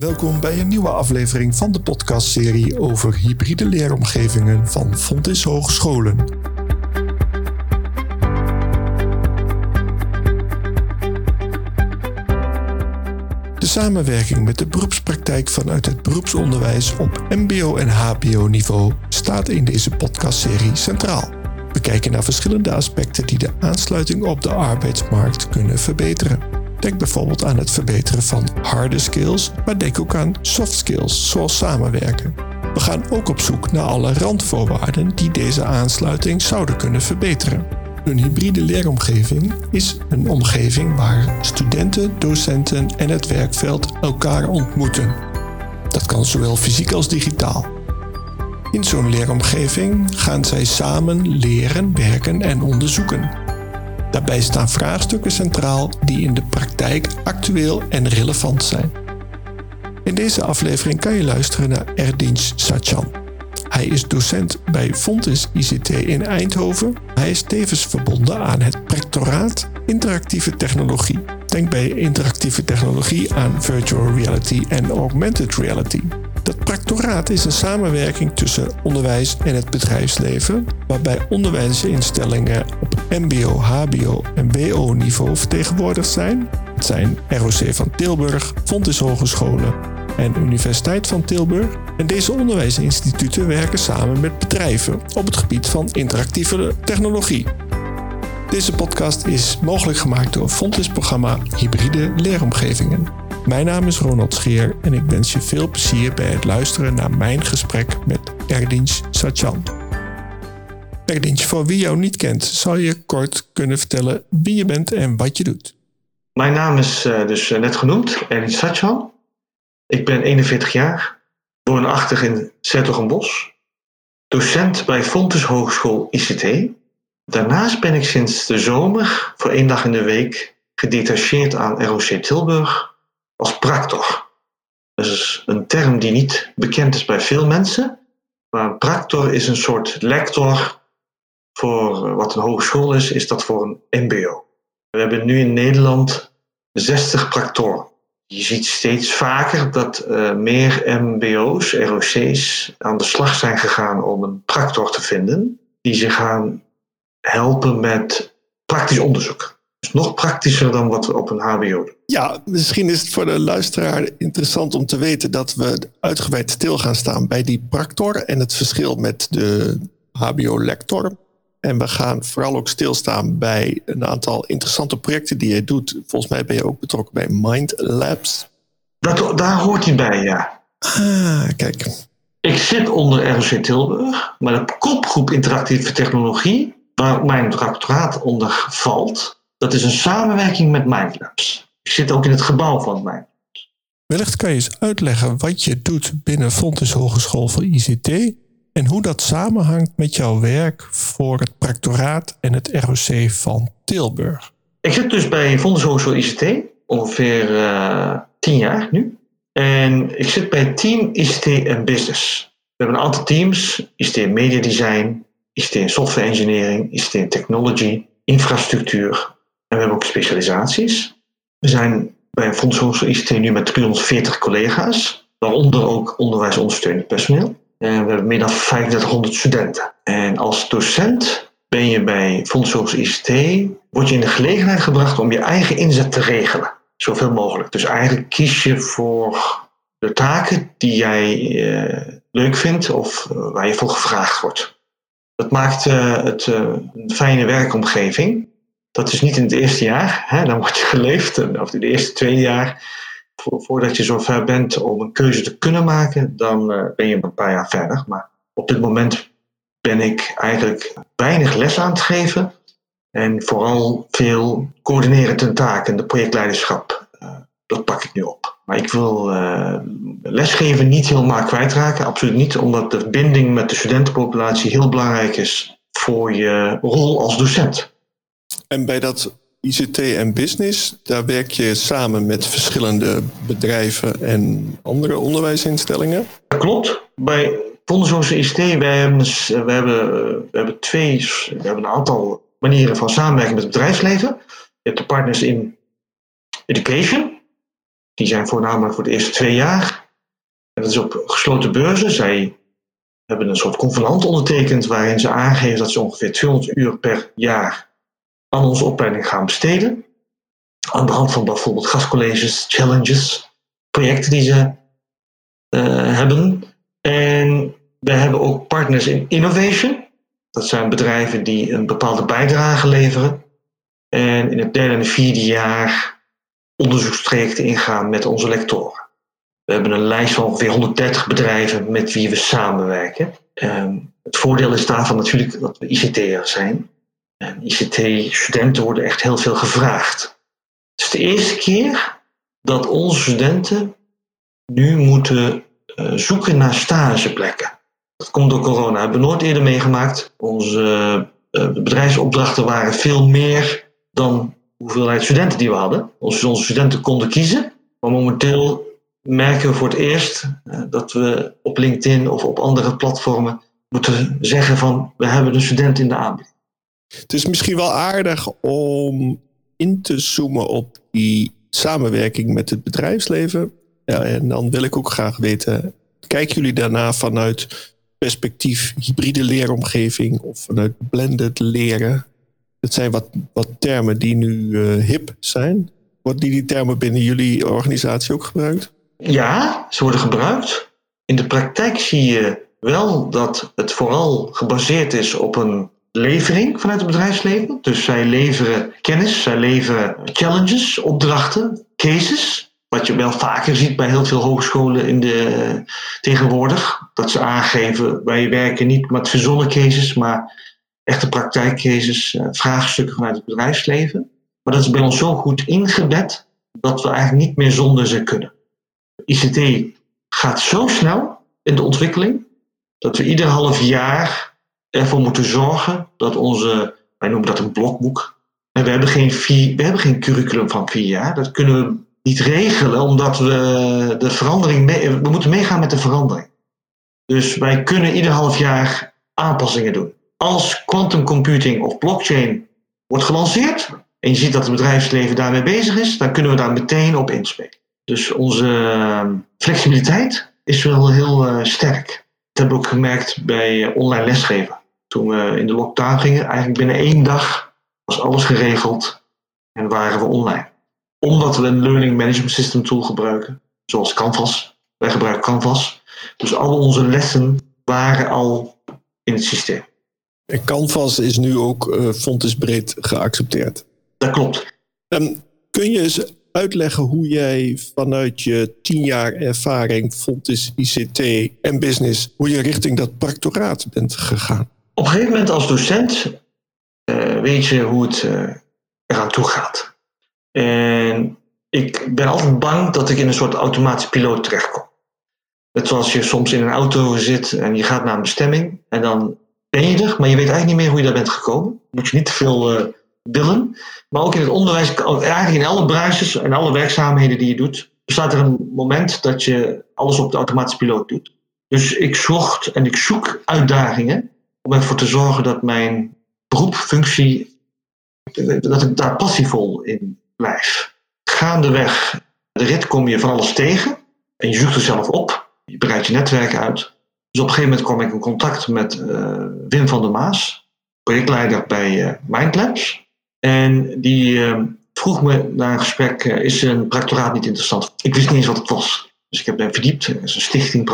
Welkom bij een nieuwe aflevering van de podcastserie over hybride leeromgevingen van Fontis Hogescholen. De samenwerking met de beroepspraktijk vanuit het beroepsonderwijs op MBO en HBO-niveau staat in deze podcastserie centraal. We kijken naar verschillende aspecten die de aansluiting op de arbeidsmarkt kunnen verbeteren. Denk bijvoorbeeld aan het verbeteren van harde skills, maar denk ook aan soft skills, zoals samenwerken. We gaan ook op zoek naar alle randvoorwaarden die deze aansluiting zouden kunnen verbeteren. Een hybride leeromgeving is een omgeving waar studenten, docenten en het werkveld elkaar ontmoeten. Dat kan zowel fysiek als digitaal. In zo'n leeromgeving gaan zij samen leren, werken en onderzoeken. Daarbij staan vraagstukken centraal die in de praktijk actueel en relevant zijn. In deze aflevering kan je luisteren naar Erdinç Sachan. Hij is docent bij Fontis ICT in Eindhoven. Hij is tevens verbonden aan het Prectoraat Interactieve Technologie. Denk bij interactieve technologie aan virtual reality en augmented reality. Dat practoraat is een samenwerking tussen onderwijs en het bedrijfsleven, waarbij onderwijsinstellingen op MBO, HBO en WO-niveau vertegenwoordigd zijn. Het zijn ROC van Tilburg, Fontis Hogescholen en Universiteit van Tilburg. En deze onderwijsinstituten werken samen met bedrijven op het gebied van interactieve technologie. Deze podcast is mogelijk gemaakt door Fontis programma Hybride Leeromgevingen. Mijn naam is Ronald Scheer en ik wens je veel plezier bij het luisteren naar mijn gesprek met Erdinç Sachan. Erdinç, voor wie jou niet kent, zou je kort kunnen vertellen wie je bent en wat je doet? Mijn naam is uh, dus net genoemd, Erdinç Sachan. Ik ben 41 jaar, woonachtig in Zertogenbos, docent bij Fontes Hogeschool ICT. Daarnaast ben ik sinds de zomer voor één dag in de week gedetacheerd aan ROC Tilburg als practor. Dat is een term die niet bekend is bij veel mensen. Maar een practor is een soort lector voor eh, wat een hogeschool is, is dat voor een MBO. We hebben nu in Nederland 60 practoren. Je ziet steeds vaker dat uh, meer MBO's, ROC's aan de slag zijn gegaan om een practor te vinden, die zich gaan helpen met praktisch onderzoek. Dus nog praktischer dan wat we op een HBO doen. Ja, misschien is het voor de luisteraar interessant om te weten dat we uitgebreid stil gaan staan bij die Practor en het verschil met de HBO-lector. En we gaan vooral ook stilstaan bij een aantal interessante projecten die je doet. Volgens mij ben je ook betrokken bij Mind Labs. Dat, daar hoort hij bij, ja. Ah, kijk. Ik zit onder ROC Tilburg, maar de kopgroep interactieve technologie, waar mijn doctoraat onder valt, dat is een samenwerking met Mindlabs. Ik zit ook in het gebouw van Mindlabs. Wellicht kan je eens uitleggen wat je doet binnen Fontes Hogeschool voor ICT en hoe dat samenhangt met jouw werk voor het practoraat en het ROC van Tilburg. Ik zit dus bij Fontes Hogeschool ICT, ongeveer uh, tien jaar nu. En ik zit bij team ICT en Business. We hebben een aantal teams, ICT Media Design, ICT Software Engineering, ICT Technology, infrastructuur en we hebben ook specialisaties. We zijn bij Fonds Hogeschool ICT nu met 340 collega's, waaronder ook onderwijsondersteunend personeel. En we hebben meer dan 3500 studenten. En als docent ben je bij Fonds Hogeschool ICT, je in de gelegenheid gebracht om je eigen inzet te regelen. Zoveel mogelijk. Dus eigenlijk kies je voor de taken die jij eh, leuk vindt of uh, waar je voor gevraagd wordt. Dat maakt uh, het een fijne werkomgeving. Dat is niet in het eerste jaar, hè, dan wordt je geleefd, of in de eerste twee jaar, voordat je zo ver bent om een keuze te kunnen maken, dan uh, ben je een paar jaar verder. Maar op dit moment ben ik eigenlijk weinig les aan het geven en vooral veel coördinerende taken, de projectleiderschap, uh, dat pak ik nu op. Maar ik wil uh, lesgeven niet helemaal kwijtraken, absoluut niet, omdat de binding met de studentenpopulatie heel belangrijk is voor je rol als docent. En bij dat ICT en business, daar werk je samen met verschillende bedrijven en andere onderwijsinstellingen? Dat klopt. Bij Fonds ICT, wij hebben, we hebben, we hebben twee, we hebben een aantal manieren van samenwerking met het bedrijfsleven. Je hebt de partners in education. Die zijn voornamelijk voor de eerste twee jaar. En dat is op gesloten beurzen. Zij hebben een soort convenant ondertekend waarin ze aangeven dat ze ongeveer 200 uur per jaar aan onze opleiding gaan besteden. Aan de hand van bijvoorbeeld gastcolleges, challenges, projecten die ze uh, hebben. En we hebben ook partners in innovation. Dat zijn bedrijven die een bepaalde bijdrage leveren. En in het derde en vierde jaar onderzoekstrajecten ingaan met onze lectoren. We hebben een lijst van ongeveer 130 bedrijven met wie we samenwerken. Um, het voordeel is daarvan natuurlijk dat we ICT'er zijn. En ICT-studenten worden echt heel veel gevraagd. Het is de eerste keer dat onze studenten nu moeten uh, zoeken naar stageplekken. Dat komt door corona. Hebben we nooit eerder meegemaakt. Onze uh, bedrijfsopdrachten waren veel meer dan de hoeveelheid studenten die we hadden. Onze, studenten konden kiezen. Maar momenteel merken we voor het eerst uh, dat we op LinkedIn of op andere platformen moeten zeggen van we hebben een student in de aanbieding. Het is misschien wel aardig om in te zoomen op die samenwerking met het bedrijfsleven. Ja, en dan wil ik ook graag weten, kijken jullie daarna vanuit perspectief hybride leeromgeving of vanuit blended leren? Dat zijn wat, wat termen die nu uh, hip zijn. Worden die, die termen binnen jullie organisatie ook gebruikt? Ja, ze worden gebruikt. In de praktijk zie je wel dat het vooral gebaseerd is op een levering vanuit het bedrijfsleven. Dus zij leveren kennis, zij leveren challenges, opdrachten, cases. Wat je wel vaker ziet bij heel veel hogescholen in de, tegenwoordig. Dat ze aangeven, wij werken niet met verzonnen cases, maar echte praktijkcases, eh, vraagstukken vanuit het bedrijfsleven. Maar dat is bij ons zo goed ingebed dat we eigenlijk niet meer zonder ze kunnen. ICT gaat zo snel in de ontwikkeling dat we ieder half jaar ervoor moeten zorgen dat onze, wij noemen dat een blokboek. En we hebben geen, we hebben geen curriculum van vier jaar. Dat kunnen we niet regelen, omdat we de verandering we moeten meegaan met de verandering. Dus wij kunnen ieder half jaar aanpassingen doen. Als quantum computing of blockchain wordt gelanceerd en je ziet dat het bedrijfsleven daarmee bezig is, dan kunnen we daar meteen op inspelen. Dus onze ehm, flexibiliteit is wel heel uh, sterk. Dat hebben we ook gemerkt bij eh, online lesgeven. Toen we in de lockdown gingen, eigenlijk binnen één dag was alles geregeld en waren we online omdat we een Learning Management System tool gebruiken, zoals Canvas. Wij gebruiken Canvas. Dus al onze lessen waren al in het systeem. En Canvas is nu ook uh, fondsbreed geaccepteerd. Dat klopt. Um, kun je eens uitleggen hoe jij vanuit je tien jaar ervaring Fontis ICT en business, hoe je richting dat practoraat bent gegaan? Op een gegeven moment als docent uh, weet je hoe het uh, eraan toe gaat. En ik ben altijd bang dat ik in een soort automatische piloot terechtkom. Net zoals je soms in een auto zit en je gaat naar een bestemming en dan ben je er, maar je weet eigenlijk niet meer hoe je daar bent gekomen. Moet je niet te veel uh, willen. Maar ook in het onderwijs, eigenlijk in alle bruisjes en alle werkzaamheden die je doet, bestaat er een moment dat je alles op de automatische piloot doet. Dus ik zocht en ik zoek uitdagingen om ervoor te zorgen dat mijn beroepfunctie, dat ik daar passievol in blijf. Gaandeweg de rit kom je van alles tegen en je zoekt er zelf op. Je breidt je netwerk uit. Dus op een gegeven moment kwam ik in contact met uh, Wim van der Maas, projectleider bij uh, Mindlabs. En die uh, vroeg me na een gesprek, is een practoraat niet interessant? Ik wist niet eens wat het was. Dus ik heb me verdiept, het is een stichting.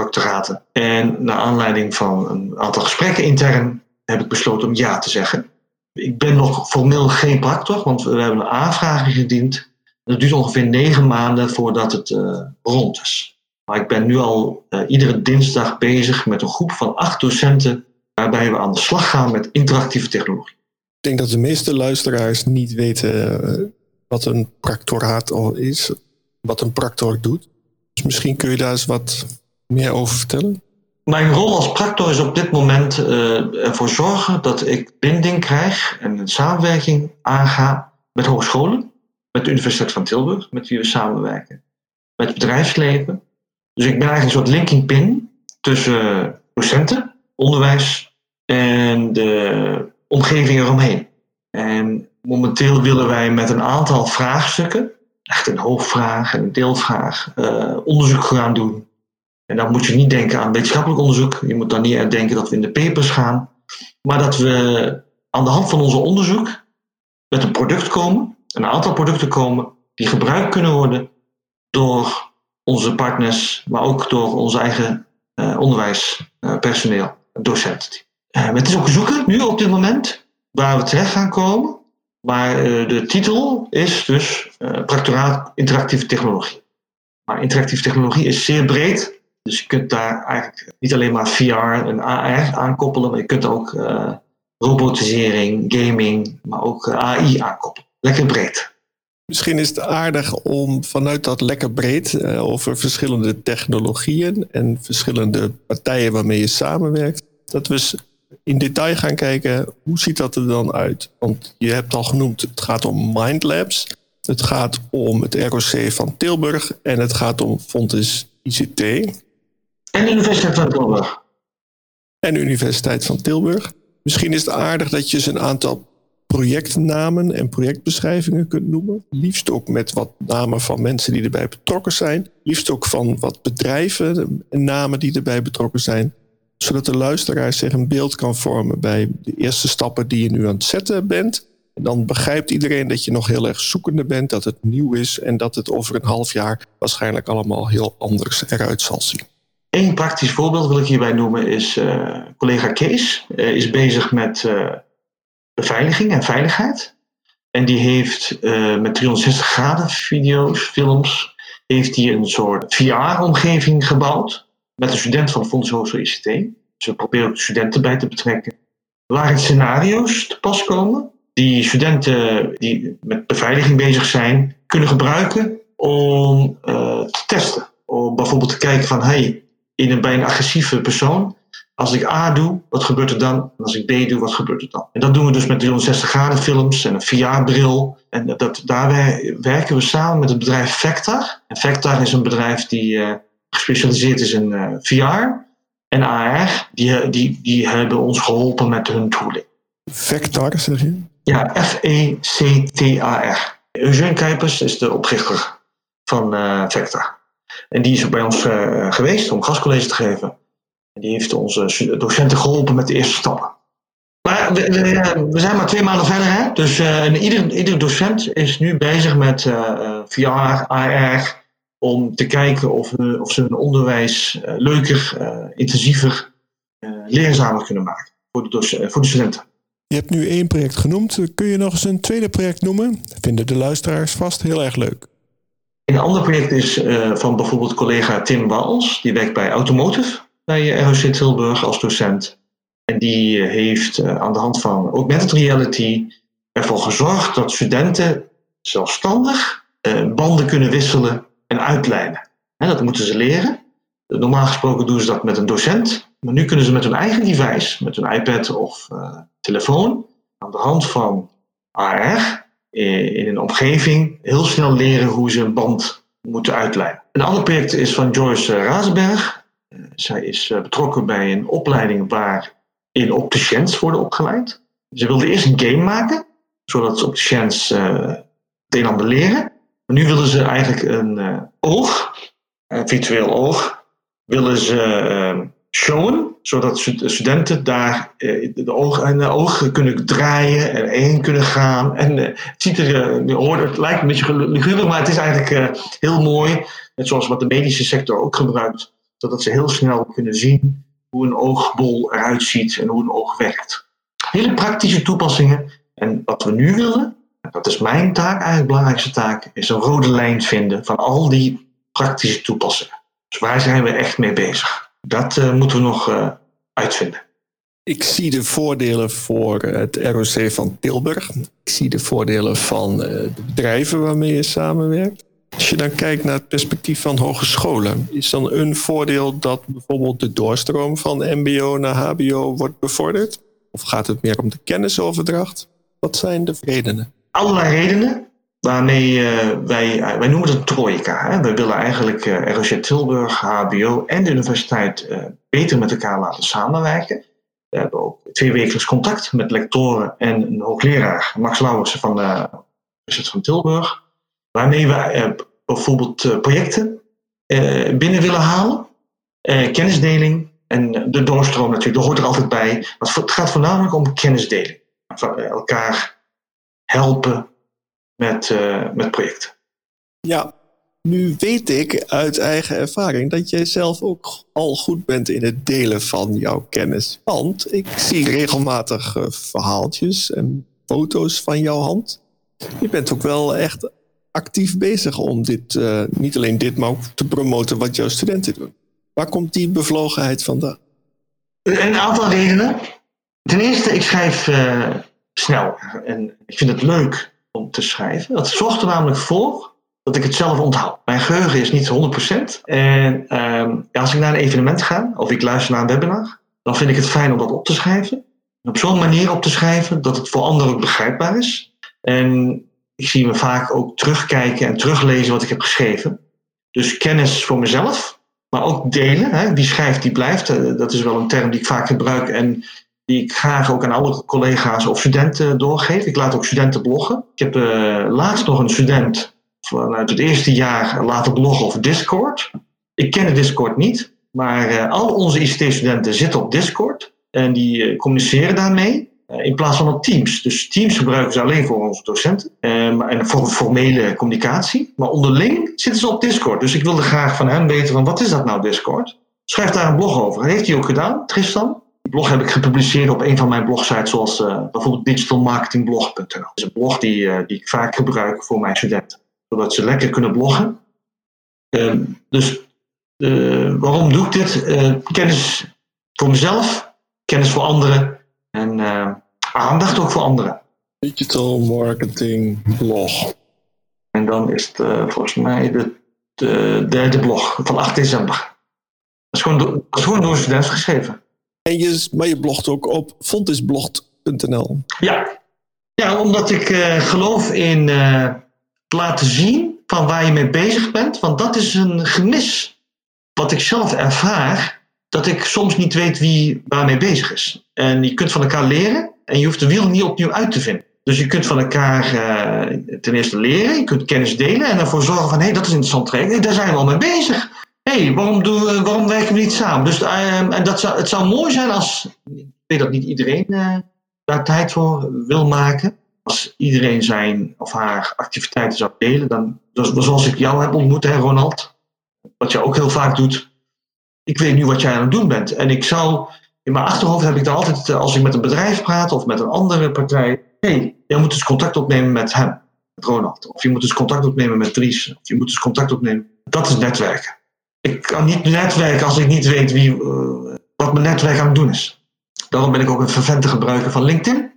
En naar aanleiding van een aantal gesprekken intern heb ik besloten om ja te zeggen. Ik ben nog formeel geen practor, want we hebben een aanvraag ingediend. Het duurt ongeveer negen maanden voordat het uh, rond is. Maar ik ben nu al uh, iedere dinsdag bezig met een groep van acht docenten waarbij we aan de slag gaan met interactieve technologie. Ik denk dat de meeste luisteraars niet weten uh, wat een practoraat al is, wat een practor doet. Dus misschien kun je daar eens wat meer over vertellen. Mijn rol als practor is op dit moment uh, ervoor zorgen dat ik binding krijg en samenwerking aanga met hogescholen, met de Universiteit van Tilburg, met wie we samenwerken, met het bedrijfsleven. Dus ik ben eigenlijk een soort linking pin tussen docenten, onderwijs en de omgeving eromheen. En momenteel willen wij met een aantal vraagstukken echt een hoofdvraag en een deelvraag uh, onderzoek gaan doen. En dan moet je niet denken aan wetenschappelijk onderzoek. Je moet dan niet aan denken dat we in de papers gaan. Maar dat we aan de hand van onze onderzoek met een product komen, een aantal producten komen, die gebruikt kunnen worden door onze partners, maar ook door ons eigen uh, onderwijspersoneel, docenten. Uh, het is ook zoeken nu op dit moment waar we terecht gaan komen. Maar uh, de titel is dus Practoraat Interactieve Technologie. Maar interactieve technologie is zeer breed. Dus je kunt daar eigenlijk niet alleen maar VR en AR aankoppelen, maar je kunt ook robotisering, gaming, maar ook AI aankoppelen. Lekker breed. Misschien is het aardig om vanuit dat lekker breed over verschillende technologieën en verschillende partijen waarmee je samenwerkt, dat we in detail gaan kijken hoe ziet dat er dan uit. Want je hebt al genoemd, het gaat om Mindlabs, het gaat om het ROC van Tilburg en het gaat om Fontes ICT. En de Universiteit van Tilburg. En de Universiteit van Tilburg. Misschien is het aardig dat je eens een aantal projectnamen en projectbeschrijvingen kunt noemen. Liefst ook met wat namen van mensen die erbij betrokken zijn. Liefst ook van wat bedrijven en namen die erbij betrokken zijn. Zodat de luisteraar zich een beeld kan vormen bij de eerste stappen die je nu aan het zetten bent. En dan begrijpt iedereen dat je nog heel erg zoekende bent, dat het nieuw is en dat het over een half jaar waarschijnlijk allemaal heel anders eruit zal zien. Eén praktisch voorbeeld wil ik hierbij noemen is uh, collega Kees. Uh, is bezig met uh, beveiliging en veiligheid. En die heeft met 360 graden video's, films, heeft hij een soort VR-omgeving gebouwd. Met een student van Fonds Hogeschool ICT. Dus we proberen ook de studenten bij te betrekken. Waarin scenario's te pas komen. Die studenten die met beveiliging bezig zijn, kunnen gebruiken om uh, te testen. Om bijvoorbeeld te kijken van, hey, in een, bij een agressieve persoon als ik A doe, wat gebeurt er dan? En als ik B doe, wat gebeurt er dan? En dat doen we dus met 360 graden films en een VR-bril. En dat, daar werken we samen met het bedrijf Vector. En Vector is een bedrijf die uh, gespecialiseerd is in uh, VR en AR. Die, die, die hebben ons geholpen met hun tooling. Vector, zeg je? Ja, F-E-C-T-A-R. Eugene Kuipers is de oprichter van uh, Vector. En die is bij ons geweest om gastcollege te geven. Die heeft onze docenten geholpen met de eerste stappen. Maar we, we, zijn maar twee maanden verder, hè? dus uh, ieder, ieder docent is nu bezig met VR, AR, om te kijken of, we, of ze hun onderwijs uh, leuker, intensiever, leerzamer kunnen maken voor de, voor de studenten. Je hebt nu één project genoemd. Kun je nog eens een tweede project noemen? Vinden de luisteraars vast heel erg leuk. Een ander project is van bijvoorbeeld collega Tim Wals, die werkt bij Automotive bij ROC Tilburg als docent. En die eh, heeft eh, aan de hand van augmented reality ervoor gezorgd dat studenten zelfstandig eh, banden kunnen wisselen en uitlijnen. dat moeten ze leren. Normaal gesproken doen ze dat met een docent, maar nu kunnen ze met hun eigen device, met hun iPad of telefoon, aan de hand van AR in een omgeving heel snel leren hoe ze een band moeten uitlijnen. Een ander project is van Joyce Razenberg. Zij is eh, betrokken bij een opleiding waarin opticiens worden opgeleid. Ze wilde eerst een game maken, zodat opticiens het een en ander leren. Maar nu willen ze eigenlijk een uh, oog, een virtueel oog, willen ze uh, showen, zodat studenten daar uh, de ogen en de ogen kunnen draaien en heen kunnen gaan. En het ziet er, het lijkt een beetje luguber, maar het is eigenlijk heel mooi. Net zoals wat de medische sector ook gebruikt zodat ze heel snel kunnen zien hoe een oogbol eruit ziet en hoe een oog werkt. Hele praktische toepassingen. En wat we nu willen, dat is mijn taak, eigenlijk de belangrijkste taak, is een rode lijn vinden van al die praktische toepassingen. Dus waar zijn we echt mee bezig? Dat uh, moeten we nog uh, uitvinden. Ik zie de voordelen voor het ROC van Tilburg. Ik zie de voordelen van eh, de bedrijven waarmee je samenwerkt. Als je dan kijkt naar het perspectief van hogescholen, is dan een voordeel dat bijvoorbeeld de doorstroom van MBO naar HBO wordt bevorderd? Of gaat het meer om de kennisoverdracht? Wat zijn de redenen? Allerlei redenen waarmee uh, wij, uh, wij noemen het een trojka. We willen eigenlijk eh, ROC Tilburg, HBO en de universiteit beter met elkaar laten samenwerken. We hebben ook twee wekelijks contact met lectoren en een hoogleraar, Max Lauwersen van de Universiteit van Tilburg. waarmee we bijvoorbeeld projecten binnen willen halen. kennisdeling en de doorstroom natuurlijk, dat hoort er altijd bij. Maar het gaat voornamelijk om kennisdeling. Elkaar helpen met, met projecten. Ja, nu weet ik uit eigen ervaring dat jij zelf ook al goed bent in het delen van jouw kennis. Want ik zie regelmatig uh, verhaaltjes en foto's van jouw hand. Je bent ook wel echt actief bezig om dit, uh, niet alleen dit, maar ook te promoten wat jouw studenten doen. Waar komt die bevlogenheid vandaan? Een aantal redenen. Ten eerste, ik schrijf uh, snel en ik vind het leuk om te schrijven. Dat zorgt er namelijk voor dat ik het zelf onthoud. Mijn geheugen is niet 100%. En ehm, als ik naar een evenement ga of ik luister naar een webinar, dan vind ik het fijn om dat op te schrijven. En op zo'n manier op te schrijven dat het voor anderen ook begrijpbaar is. En ik zie me vaak ook terugkijken en teruglezen wat ik heb geschreven. Dus kennis voor mezelf, maar ook delen. Hè. Wie schrijft, die blijft. Eh, dat is wel een term die ik vaak gebruik en die ik graag ook aan andere collega's of studenten doorgeef. Ik laat ook studenten bloggen. Ik heb uh, laatst nog een student vanuit het eerste jaar laten bloggen over Discord. Ik ken Discord niet, maar uh, al onze ICT-studenten zitten op Discord en die uh, communiceren daarmee. In plaats van op Teams. Dus Teams gebruiken ze alleen voor onze docenten en voor formele communicatie. Maar onderling zitten ze op Discord. Dus ik wilde graag van hen weten: van wat is dat nou, Discord? Schrijf daar een blog over. Dat heeft hij ook gedaan, Tristan. Die blog heb ik gepubliceerd op een van mijn blogsites, zoals bijvoorbeeld digitalmarketingblog.nl. Dat is een blog die, die ik vaak gebruik voor mijn studenten zodat ze lekker kunnen bloggen. Ehm, dus uh, waarom doe ik dit? Kennis voor mezelf, kennis voor anderen en aandacht ook voor anderen. Digital marketing blog. En dan is het volgens mij de, de, derde blog van 8 december. Dat is gewoon, dat is gewoon door een student geschreven. En je, maar je blogt ook op fontisblog.nl. Ja. ja, omdat ik geloof in laten zien van waar je mee bezig bent. Want dat is een gemis wat ik zelf ervaar. Dat ik soms niet weet wie waarmee bezig is. En je kunt van elkaar leren en je hoeft de wiel niet opnieuw uit te vinden. Dus je kunt van elkaar uh, ten eerste leren, je kunt kennis delen en ervoor zorgen van hé, hey, dat is interessant daar zijn we al mee bezig. Hé, hey, waarom, waarom werken we niet samen? Dus uh, en dat het zou mooi zijn als, ik weet dat niet iedereen uh, daar tijd voor wil maken, als iedereen zijn of haar activiteiten zou delen, dan, zoals ik jou heb ontmoet, hè, Ronald, wat je ook heel vaak doet, ik weet nu wat jij aan het doen bent. En ik zou, in mijn achterhoofd heb ik dan altijd, eh, als ik met een bedrijf praat of met een andere partij, hé, hey, jij moet eens contact opnemen met hem, Ronald. Of je moet eens contact opnemen met Dries. Of je moet eens contact opnemen. Dat is netwerken. Ik kan niet netwerken als ik niet weet wie, uh, wat mijn netwerk aan het doen is. Daarom ben ik ook een vervente gebruiker van LinkedIn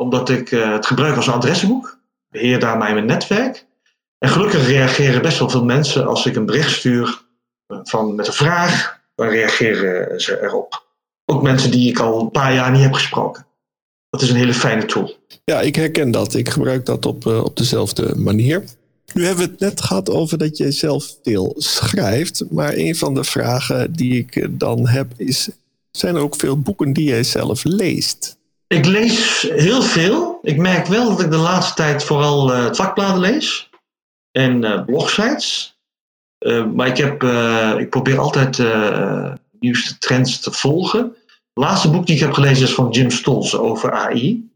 omdat ik uh, het gebruik als een adressenboek. Beheer daarmee mijn netwerk. En gelukkig reageren best wel veel mensen als ik een bericht stuur eh, van, met een vraag. Dan reageren ze erop. Ook mensen die ik al een paar jaar niet heb gesproken. Dat is een hele fijne tool. Ja, ik herken dat. Ik gebruik dat op, op dezelfde manier. Nu hebben we het net gehad over dat jij zelf veel schrijft. Maar een van de vragen die ik dan heb is: zijn er ook veel boeken die jij zelf leest? Ik lees heel veel. Ik merk wel dat ik de laatste tijd vooral uh, vakbladen lees en uh, blogsites. Uh, maar ik, heb, ik probeer altijd de nieuwste trends te volgen. Het laatste boek die ik heb gelezen is van Jim Stolz over AI.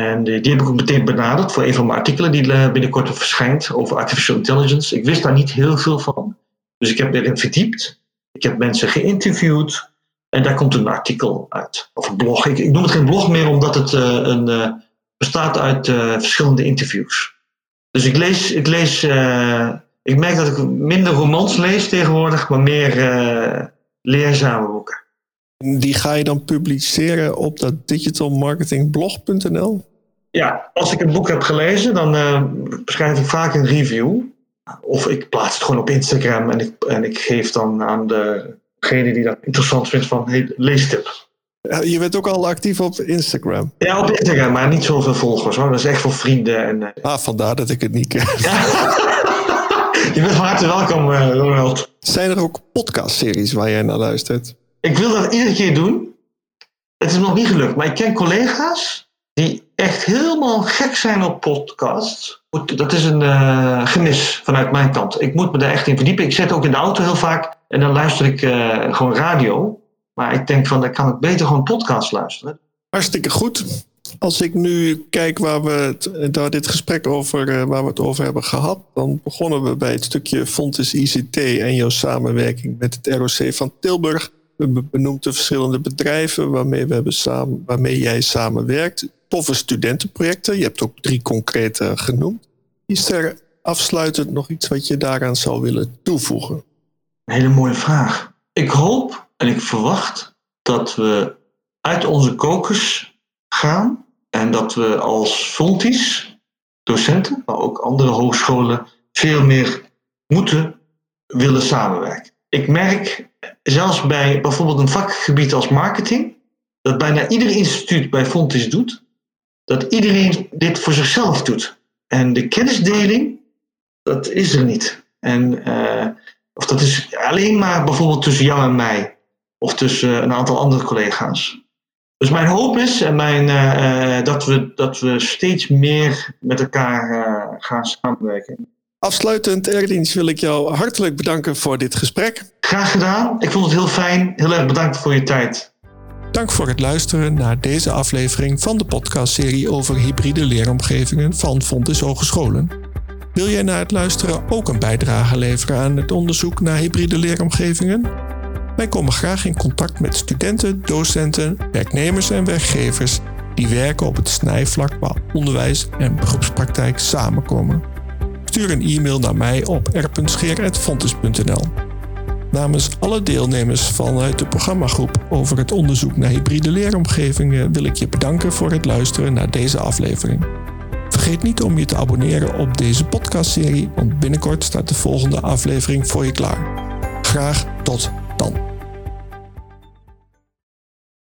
En die, heb ik ook meteen benaderd voor een van mijn artikelen die binnenkort verschijnt over artificial intelligence. Ik wist daar niet heel veel van. Dus ik heb erin verdiept. Ik heb mensen geïnterviewd. En daar komt een artikel uit. Of een blog. Ik, noem het geen blog meer omdat het uh, een, uh, bestaat uit verschillende interviews. Dus ik lees, ik lees, ik merk dat ik minder romans lees tegenwoordig, maar meer leerzame boeken. Die ga je dan publiceren op dat digitalmarketingblog.nl? Ja, als ik een boek heb gelezen, dan schrijf ik vaak een review. Of ik plaats het gewoon op Instagram en ik, en ik geef dan aan de degene die dat interessant vindt van hey, leestip. Je bent ook al actief op Instagram. Ja, op Instagram, maar niet zoveel volgers hoor. Dat is echt voor vrienden. En, uh... Ah, vandaar dat ik het niet ken. Je bent van harte welkom, uh, Ronald. Zijn er ook podcastseries waar jij naar luistert? Ik wil dat iedere keer doen. Het is nog niet gelukt, maar ik ken collega's die echt helemaal gek zijn op podcasts. Dat is een uh, gemis vanuit mijn kant. Ik moet me daar echt in verdiepen. Ik zit ook in de auto heel vaak en dan luister ik uh, gewoon radio. Maar ik denk van, dan kan ik beter gewoon podcast luisteren. Hartstikke goed. Als ik nu kijk waar we het, daar dit gesprek over, uh, waar we het over hebben gehad, dan begonnen we bij het stukje Fontes ICT en jouw samenwerking met het ROC van Tilburg. We benoemd de verschillende bedrijven waarmee, we hebben samen, waarmee jij samenwerkt. Toffe studentenprojecten. Je hebt ook drie concrete genoemd. Is er afsluitend nog iets wat je daaraan zou willen toevoegen? Een hele mooie vraag. Ik hoop en ik verwacht dat we uit onze kokers gaan en dat we als Fontis, docenten, maar ook andere hogescholen, veel meer moeten willen samenwerken. Ik merk zelfs bij bijvoorbeeld een vakgebied als marketing, dat bijna ieder instituut bij Fontis doet, dat iedereen dit voor zichzelf doet. En de kennisdeling, dat is er niet. En, uh, of dat is alleen maar bijvoorbeeld tussen jou en mij, of tussen een aantal andere collega's. Dus mijn hoop is en mijn, uh, dat, we, dat we steeds meer met elkaar uh, gaan samenwerken. Afsluitend, Erdins, wil ik jou hartelijk bedanken voor dit gesprek. Graag gedaan. Ik vond het heel fijn. Heel erg bedankt voor je tijd. Dank voor het luisteren naar deze aflevering van de podcastserie over hybride leeromgevingen van Fontes Hogescholen. Wil jij na het luisteren ook een bijdrage leveren aan het onderzoek naar hybride leeromgevingen? Wij komen graag in contact met studenten, docenten, werknemers en werkgevers die werken op het snijvlak waar onderwijs en beroepspraktijk samenkomen. Stuur een e-mail naar mij op r.scheer.fontes.nl. Namens alle deelnemers vanuit de programmagroep over het onderzoek naar hybride leeromgevingen wil ik je bedanken voor het luisteren naar deze aflevering. Vergeet niet om je te abonneren op deze podcastserie, want binnenkort staat de volgende aflevering voor je klaar. Graag tot dan.